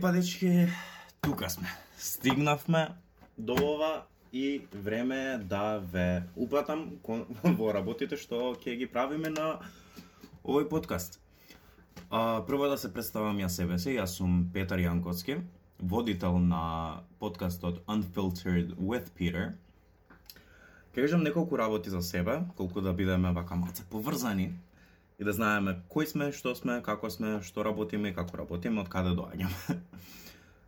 па дечки, тука сме. Стигнавме до ова и време е да ве упатам во работите што ќе ги правиме на овој подкаст. А, прво да се представам ја себе се, јас сум Петар Јанковски, водител на подкастот Unfiltered with Peter. Ке кажам неколку работи за себе, колку да бидеме вака малце поврзани и да знаеме кој сме, што сме, како сме, што работиме и како работиме, од каде доаѓаме.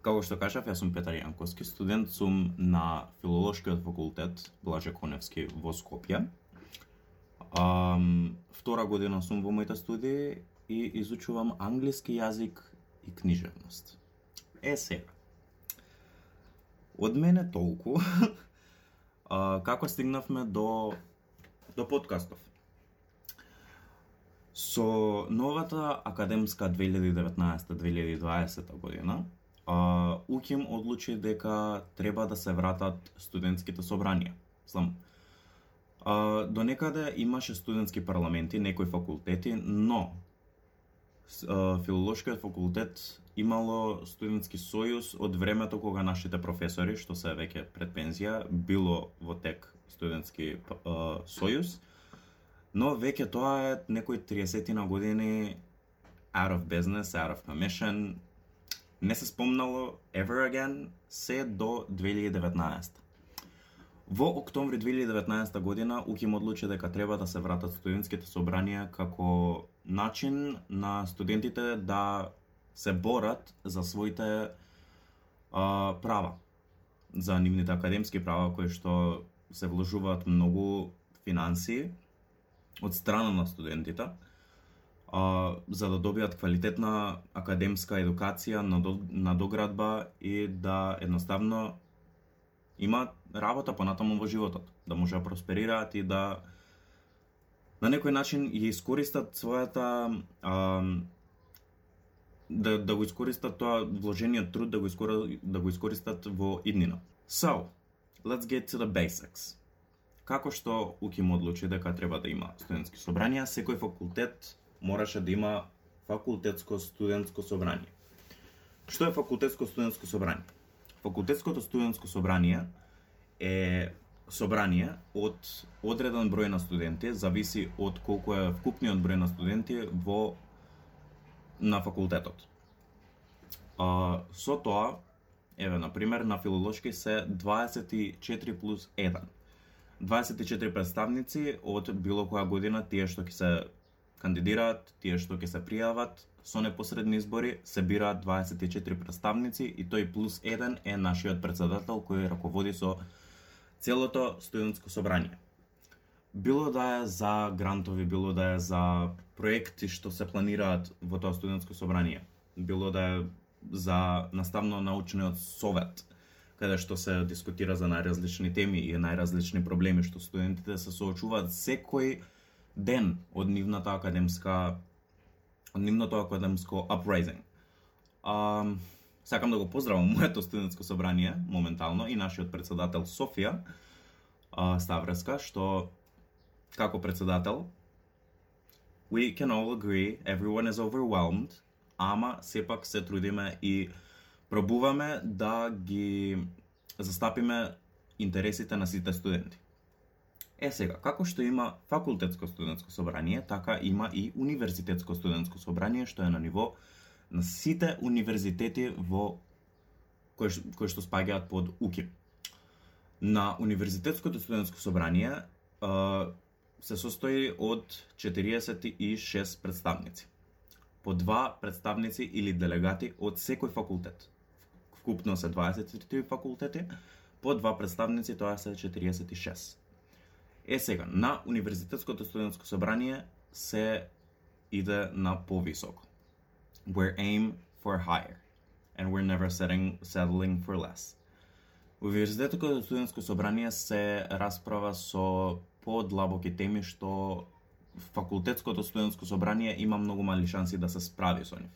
Како што кажав, јас сум Петар Јанковски, студент сум на Филолошкиот факултет Блаже Коневски во Скопје. Um, втора година сум во моите студии и изучувам англиски јазик и книжевност. Е сега. Од мене толку. а, како стигнавме до до подкастов? Со новата академска 2019-2020 година, УКИМ одлучи дека треба да се вратат студентските собранија. Слам. а, до некаде имаше студентски парламенти, некои факултети, но филолошкиот факултет имало студентски сојуз од времето кога нашите професори, што се веќе пред пензија, било во тек студентски сојуз, но веќе тоа е некои 30 на години out of business, out of commission, не се спомнало ever again се до 2019. Во октомври 2019 година УКИМ одлучи дека треба да се вратат студентските собранија како начин на студентите да се борат за своите а, права, за нивните академски права кои што се вложуваат многу финанси од страна на студентите а, за да добијат квалитетна академска едукација, на до на доградба и да едноставно имаат работа понатаму во животот, да може да просперираат и да на некој начин ја искористат својата а, да, да го искористат тоа вложениот труд, да го, искор, да го искористат во иднина. So, let's get to the basics. Како што УКИМ одлучи дека треба да има студентски собранија, секој факултет мораше да има факултетско студентско собрание. Што е факултетско студентско собрание? Факултетското студентско собрание е собрание од одреден број на студенти, зависи од колку е вкупниот број на студенти во на факултетот. А, со тоа, еве на пример на филолошки се 24 плюс 1. 24 представници од било која година тие што ќе се кандидираат, тие што ќе се пријават со непосредни избори, се бираат 24 представници и тој плюс 1 е нашиот председател кој раководи со целото студентско собрание. Било да е за грантови, било да е за проекти што се планираат во тоа студентско собрание, било да е за наставно-научниот совет, каде што се дискутира за најразлични теми и најразлични проблеми што студентите се соочуваат секој ден од нивната академска од нивното академско uprising. А, сакам да го поздравам моето студентско собрание моментално и нашиот председател Софија а, Ставреска што како председател we can all agree everyone is overwhelmed ама сепак се трудиме и пробуваме да ги застапиме интересите на сите студенти. Е сега, како што има факултетско студентско собрание, така има и универзитетско студентско собрание, што е на ниво на сите универзитети во кои, кои што спаѓаат под УКИМ. На универзитетското студентско собрание се состои од 46 представници. По два представници или делегати од секој факултет. Вкупно се 23 факултети, по два представници тоа се 46. Е сега, на универзитетското студентско собрание се иде на повисоко. We're aim for higher and we're never setting, settling for less. Универзитетското студентско собрание се расправа со подлабоки теми што факултетското студентско собрание има многу мали шанси да се справи со нив.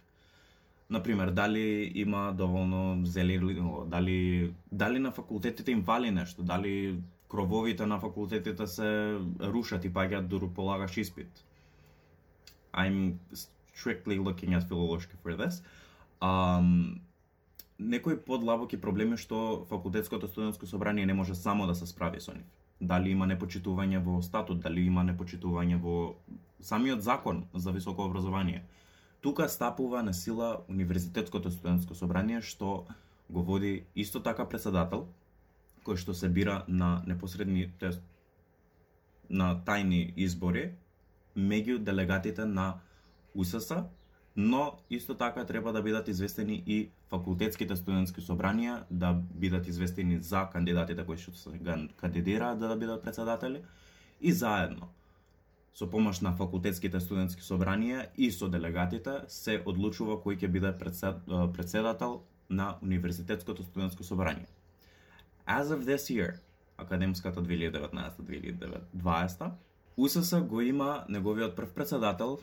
Например, дали има доволно зелено, дали дали на факултетите им вали нешто, дали крововите на факултетите се рушат и паѓаат дуру полагаш испит. I'm strictly looking at philology for this. Um, некои подлабоки проблеми што факултетското студентско собрание не може само да се справи со нив. Дали има непочитување во статут, дали има непочитување во самиот закон за високо образование. Тука стапува на сила Универзитетското студентско собрание што го води исто така председател, кој што се бира на непосредни тоест на тајни избори меѓу делегатите на УСС но исто така треба да бидат известени и факултетските студентски собранија, да бидат известени за кандидатите кои што се кандидираат да, да бидат председатели и заедно со помош на факултетските студентски собранија и со делегатите се одлучува кој ќе биде председател на Универзитетското студентско собрание. As of this year, академската 2019-2020, УСС го има неговиот прв председател,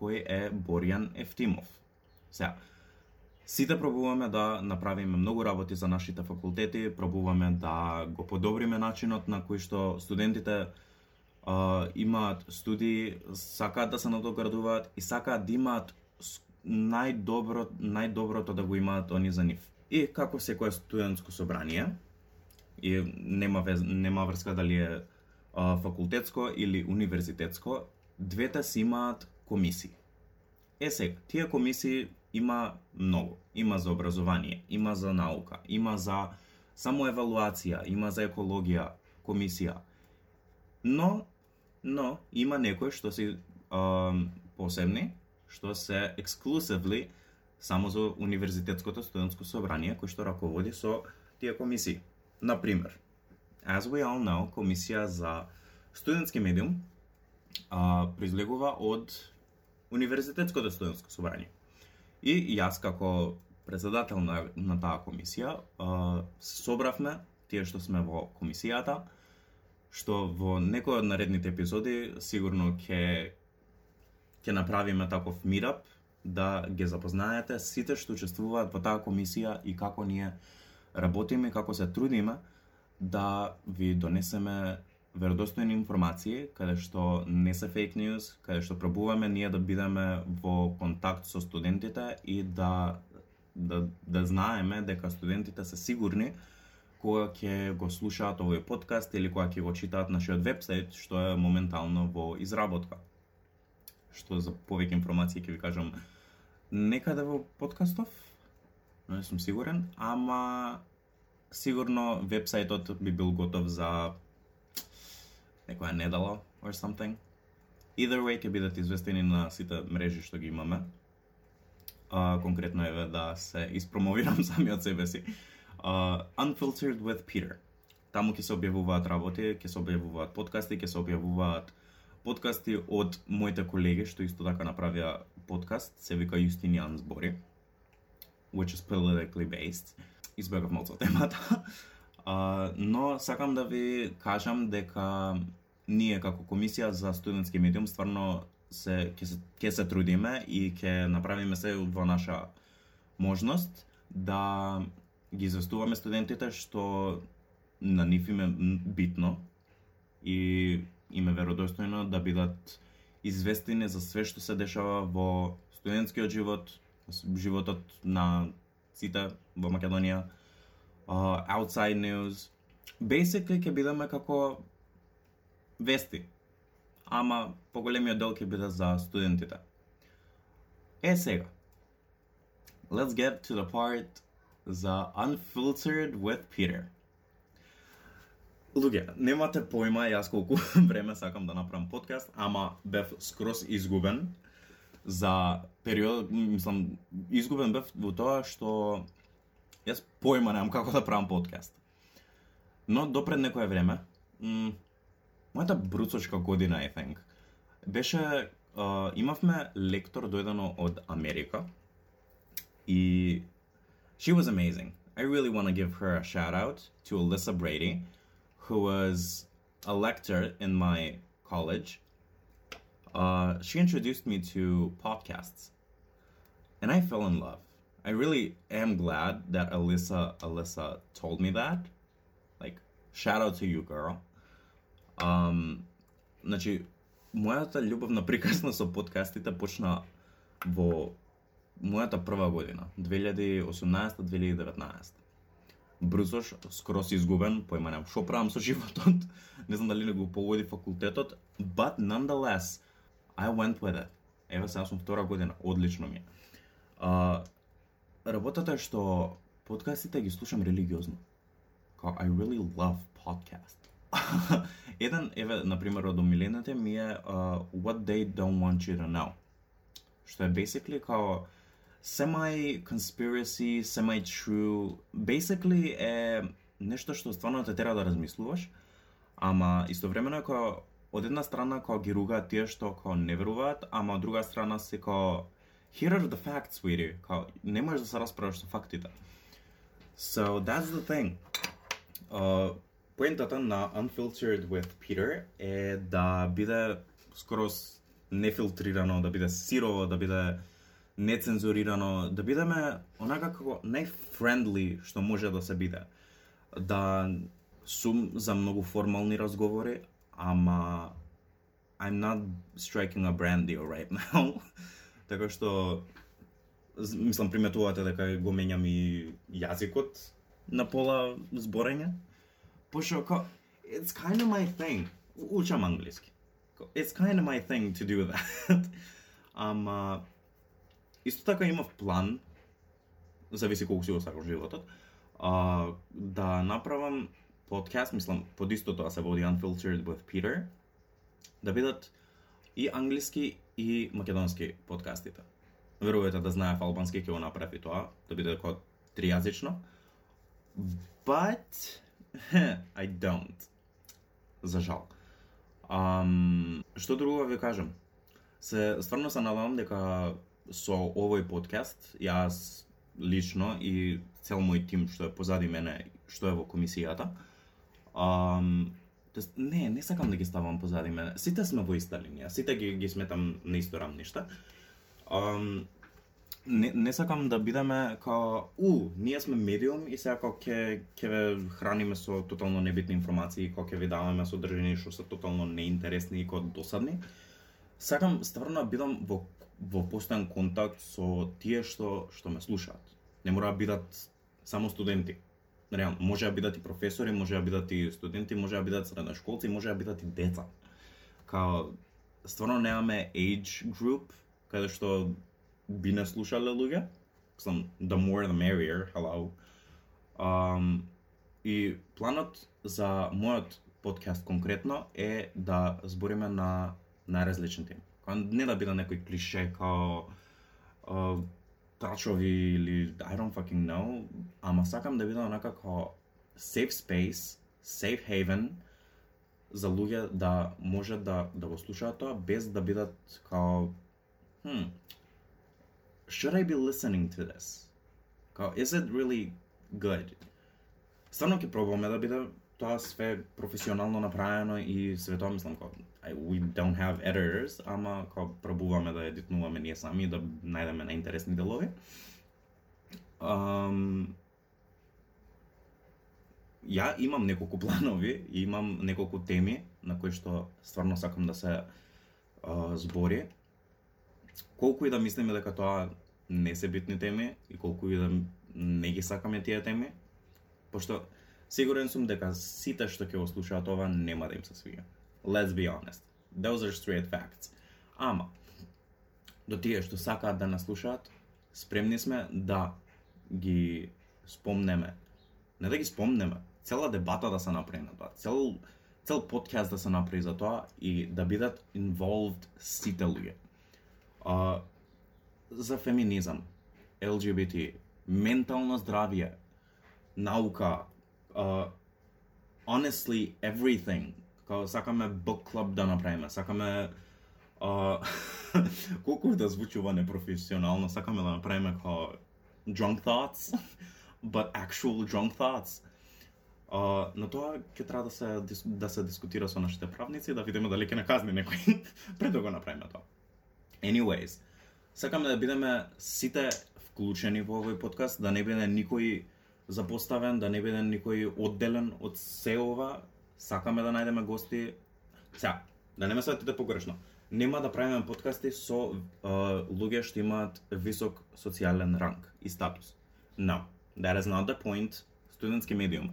кој е Боријан Ефтимов. Сега, сите пробуваме да направиме многу работи за нашите факултети, пробуваме да го подобриме начинот на кој што студентите а, имаат студии, сакаат да се надоградуваат и сакаат да имаат најдобро, најдоброто да го имаат они за нив. И како секое студентско собрание, и нема, вез, нема врска дали е а, факултетско или универзитетско, двете си имаат комисии. Е сега, тие комисии има многу. Има за образование, има за наука, има за самоевалуација, има за екологија, комисија. Но, но, има некои што се посебни, што се ексклузивли само за Универзитетското студентско собрание, кој што раководи со тие комисии. Например, as we all know, комисија за студентски медиум а, произлегува од Универзитетското студентско собрание. И јас како председател на, на таа комисија а, собравме тие што сме во комисијата, што во некој од наредните епизоди сигурно ќе ќе направиме таков мирап да ги запознаете сите што учествуваат во таа комисија и како ние работиме, како се трудиме да ви донесеме веродостојни информации, каде што не се фейк news, каде што пробуваме ние да бидеме во контакт со студентите и да да, да знаеме дека студентите се сигурни кога ќе го слушаат овој подкаст или кога ќе го читаат нашиот вебсайт, што е моментално во изработка. Што за повеќе информации ќе ви кажам некаде во подкастов, не сум сигурен, ама сигурно вебсајтот би бил готов за некоја недела or something. Either way ќе бидат известени на сите мрежи што ги имаме. А, конкретно е да се испромовирам самиот себе си. Uh, Unfiltered with Peter. Таму ќе се објавуваат работи, ќе се објавуваат подкасти, ќе се објавуваат подкасти од моите колеги што исто така направија подкаст, се вика Јустинијан збори, which is politically based. Избегав малку темата. Uh, но сакам да ви кажам дека ние како комисија за студентски медиум стварно се ќе се ќе се трудиме и ќе направиме се во наша можност да ги известуваме студентите што на нив им е битно и им е веродостојно да бидат известени за све што се дешава во студентскиот живот, животот на сите во Македонија, uh, outside news. Basically ќе бидеме како вести. Ама поголемиот дел ќе биде за студентите. Е сега. Let's get to the part за Unfiltered with Peter. Луѓе, немате појма јас колку време сакам да направам подкаст, ама бев скрос изгубен за период, мислам, изгубен бев во тоа што Јас појма немам како да правам подкаст. Но допред некое време, мојата бруцочка година, I think, беше, uh, имавме лектор дојдено од Америка и she was amazing. I really want to give her a shout out to Alyssa Brady, who was a lector in my college. Uh, she introduced me to podcasts, and I fell in love. I really am glad that Alyssa Alyssa told me that. Like, shout out to you, girl. Um, значи, мојата љубовна приказна со подкастите почна во мојата прва година, 2018-2019. Брзош, скоро изгубен, појма немам што правам со животот, не знам дали не го погоди факултетот, but nonetheless, I went with it. Еве сега сум втора година, одлично ми е. А, работата е што подкастите ги слушам религиозно. Као, I really love podcast. Еден, еве, например, од омилените ми е uh, What They Don't Want You To Know. Што е basically као semi-conspiracy, semi-true, basically е нешто што стварно те тера да размислуваш, ама истовремено е као од една страна кога ги ругаат тие што кога не веруваат, ама од друга страна се кога here are the facts, sweetie, као не можеш да се расправаш со фактите. So that's the thing. Uh, поентата на Unfiltered with Peter е да биде скоро нефилтрирано, да биде сирово, да биде нецензурирано, да бидеме онака како најфрендли што може да се биде. Да сум за многу формални разговори, ама I'm not striking a brand deal right now. така што мислам приметувате дека го менјам и јазикот на пола зборење. Пошто ко it's kind of my thing. Учам англиски. It's kind of my thing to do that. Ама Исто така имав план, зависи колку си го сакам животот, а, да направам подкаст, мислам, под исто тоа се води Unfiltered with Peter, да бидат и англиски и македонски подкастите. Верувате да знаев албански, ќе го направи тоа, да биде како тријазично. But I don't. За жал. Um, што друго ви кажам? Се стварно се надавам дека со овој подкаст, јас лично и цел мој тим што е позади мене, што е во комисијата, ам, Тоест, не, не сакам да ги ставам позади мене. Сите сме во иста линија, сите ги, ги сметам на исто рамниште. Ам, не, не сакам да бидеме као, у, ние сме медиум и сега како ќе ќе ве храниме со тотално небитни информации, како ќе ви даваме содржини што се тотално неинтересни и као досадни. Сакам стварно да бидам во во постојан контакт со тие што што ме слушаат. Не мора да бидат само студенти. Реално, може да бидат и професори, може да бидат и студенти, може да бидат средношколци, може да бидат и деца. Као стварно немаме age group каде што би не слушале луѓе. Сам the more the merrier, hello. Um, и планот за мојот подкаст конкретно е да збориме на на различни теми не да биде некој клише као uh, трачови или I don't fucking know, ама сакам да биде онака како safe space, safe haven за луѓе да може да да го слушаат тоа без да бидат као hmm, should I be listening to this? Као, is it really good? Стварно ќе пробуваме да биде тоа све професионално направено и све тоа мислам како we don't have editors, ама кога пробуваме да едитнуваме ние сами да најдеме најинтересни делови. Um, ја имам неколку планови, имам неколку теми на кои што стварно сакам да се uh, збори. Колку и да мислиме дека тоа не се битни теми и колку и да не ги сакаме тие теми, пошто Сигурен сум дека сите што ќе го слушаат ова нема да им се свига. Let's be honest. Those are straight facts. Ама, до тие што сакаат да наслушаат, спремни сме да ги спомнеме. Не да ги спомнеме, цела дебата да се направи на тоа. Цел, цел подкаст да се направи за тоа и да бидат involved сите луѓе. А, за феминизам, LGBT, ментално здравје, наука, а, honestly everything. Као сакаме book club да направиме, сакаме а, колку да звучува непрофесионално, сакаме да направиме као drunk thoughts, but actual drunk thoughts. А, на тоа ќе треба да се да се дискутира со нашите правници да видиме дали ќе наказни некој пред да го направиме тоа. Anyways, сакаме да бидеме сите вклучени во овој подкаст, да не биде никој запоставен, да не биде никој одделен од се ова. Сакаме да најдеме гости. Сега, да не ме сватите погрешно. Нема да правиме подкасти со е, луѓе што имаат висок социјален ранг и статус. No, that is not the point. Студентски медиум.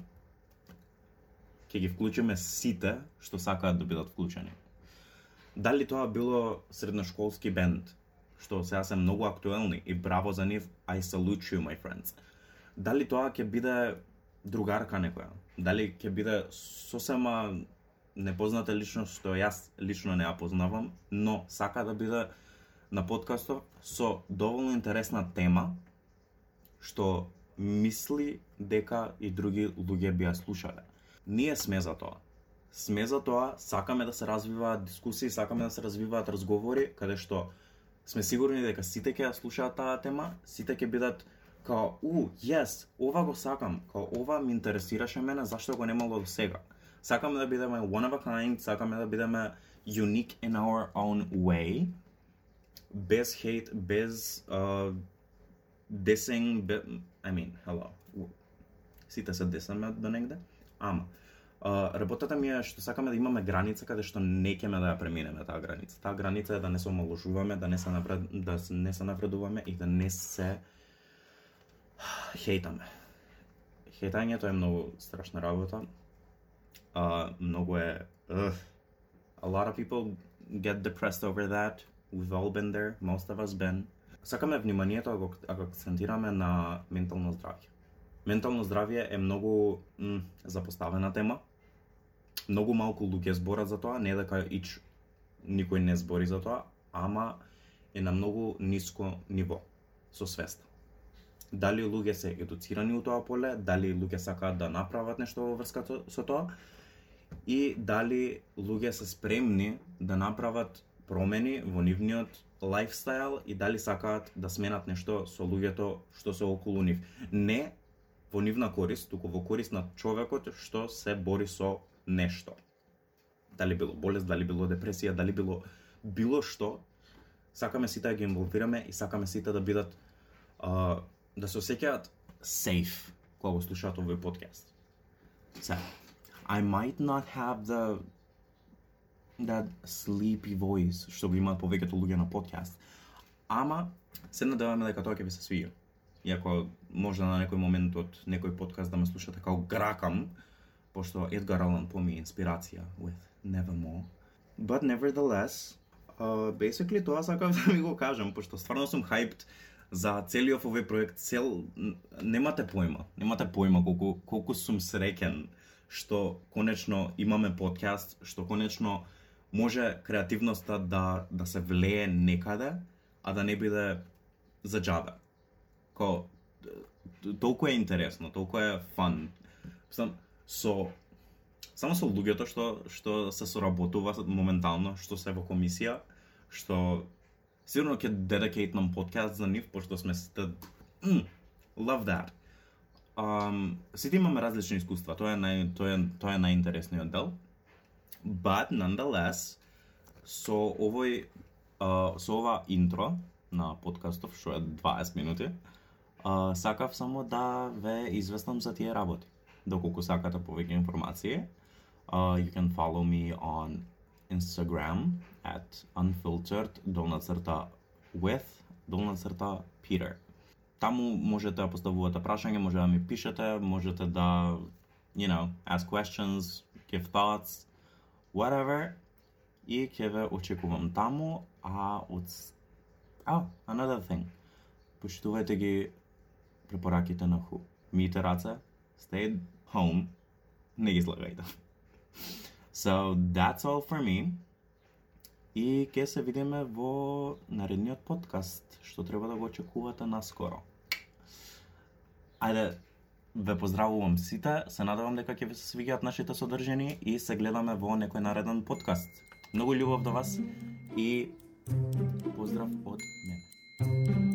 Ќе ги вклучиме сите што сакаат да бидат вклучени. Дали тоа било средношколски бенд, што сега се многу актуелни и браво за нив, I salute you, my friends. Дали тоа ќе биде другарка некоја? Дали ќе биде сосема непозната личност што јас лично не ја познавам, но сака да биде на подкастот со доволно интересна тема што мисли дека и други луѓе би ја слушале. Ние сме за тоа сме за тоа, сакаме да се развиваат дискусии, сакаме да се развиваат разговори, каде што сме сигурни дека сите ќе ја слушаат таа тема, сите ќе бидат као, у, јес, ова го сакам, као ова ми интересираше мене, зашто го немало до сега. Сакаме да бидеме one of a kind, сакаме да бидеме unique in our own way, без хейт, без uh, dissing, be, I mean, hello, сите се десаме до негде, ама, Uh, работата ми е што сакаме да имаме граница каде што не кеме да ја преминеме таа граница. Таа граница е да не се омалужуваме, да не се напред, да не се напредуваме и да не се хејтаме. Хејтањето е многу страшна работа. Uh, многу е Ugh. a lot of people get depressed over that. We've all been there, most of us been. Сакаме вниманието ако, ако акцентираме на ментално здравје. Ментално здравје е многу м, запоставена тема. Многу малку луѓе зборат за тоа, не дека ич никој не збори за тоа, ама е на многу ниско ниво со свеста. Дали луѓе се едуцирани у тоа поле, дали луѓе сакаат да направат нешто во врска со тоа и дали луѓе се спремни да направат промени во нивниот лайфстайл и дали сакаат да сменат нешто со луѓето што се околу нив. Не во нивна корист, туку во корист на човекот што се бори со нешто. Дали било болест, дали било депресија, дали било било што, сакаме сите да ги инволвираме и сакаме сите да бидат а, да се осеќаат safe кога го слушаат овој подкаст. So, I might not have the that sleepy voice што го имаат повеќето луѓе на подкаст. Ама се надеваме дека тоа ќе ви се свија иако може на некој момент од некој подкаст да ме слушате како гракам, пошто Едгар Алан По ми инспирација with Nevermore. But nevertheless, uh, basically тоа сакам да ми го кажам, пошто стварно сум hyped за целиот овој проект, цел немате појма, немате појма колку колку сум среќен што конечно имаме подкаст, што конечно може креативноста да да се влее некаде, а да не биде за џабе Ко, толку е интересно, толку е фан. Сам, со само со луѓето што што се соработува моментално, што се во комисија, што сигурно ќе дедикейтнам подкаст за нив, пошто сме сте mm, love that. Um, сите имаме различни искуства, тоа е нај, тоа е тоа е најинтересниот дел. But nonetheless, со овој uh, со ова интро на подкастов што е 20 минути, uh, сакав само да ве известам за тие работи. Доколку сакате повеќе информации, uh, you can follow me on Instagram at unfiltered долна црта with долна црта Peter. Таму можете да поставувате прашање, може да ми пишете, можете да you know, ask questions, give thoughts, whatever. И ќе ве очекувам таму, а од Oh, another thing. Поштувајте ги препораките на Ху. Мијте раце, stay home, не ги слагајте. So, that's all for me. И ќе се видиме во наредниот подкаст, што треба да го очекувате наскоро. Ајде, ве поздравувам сите, се надевам дека ќе ви се свиѓаат нашите содржини и се гледаме во некој нареден подкаст. Многу љубов до вас и поздрав од мене.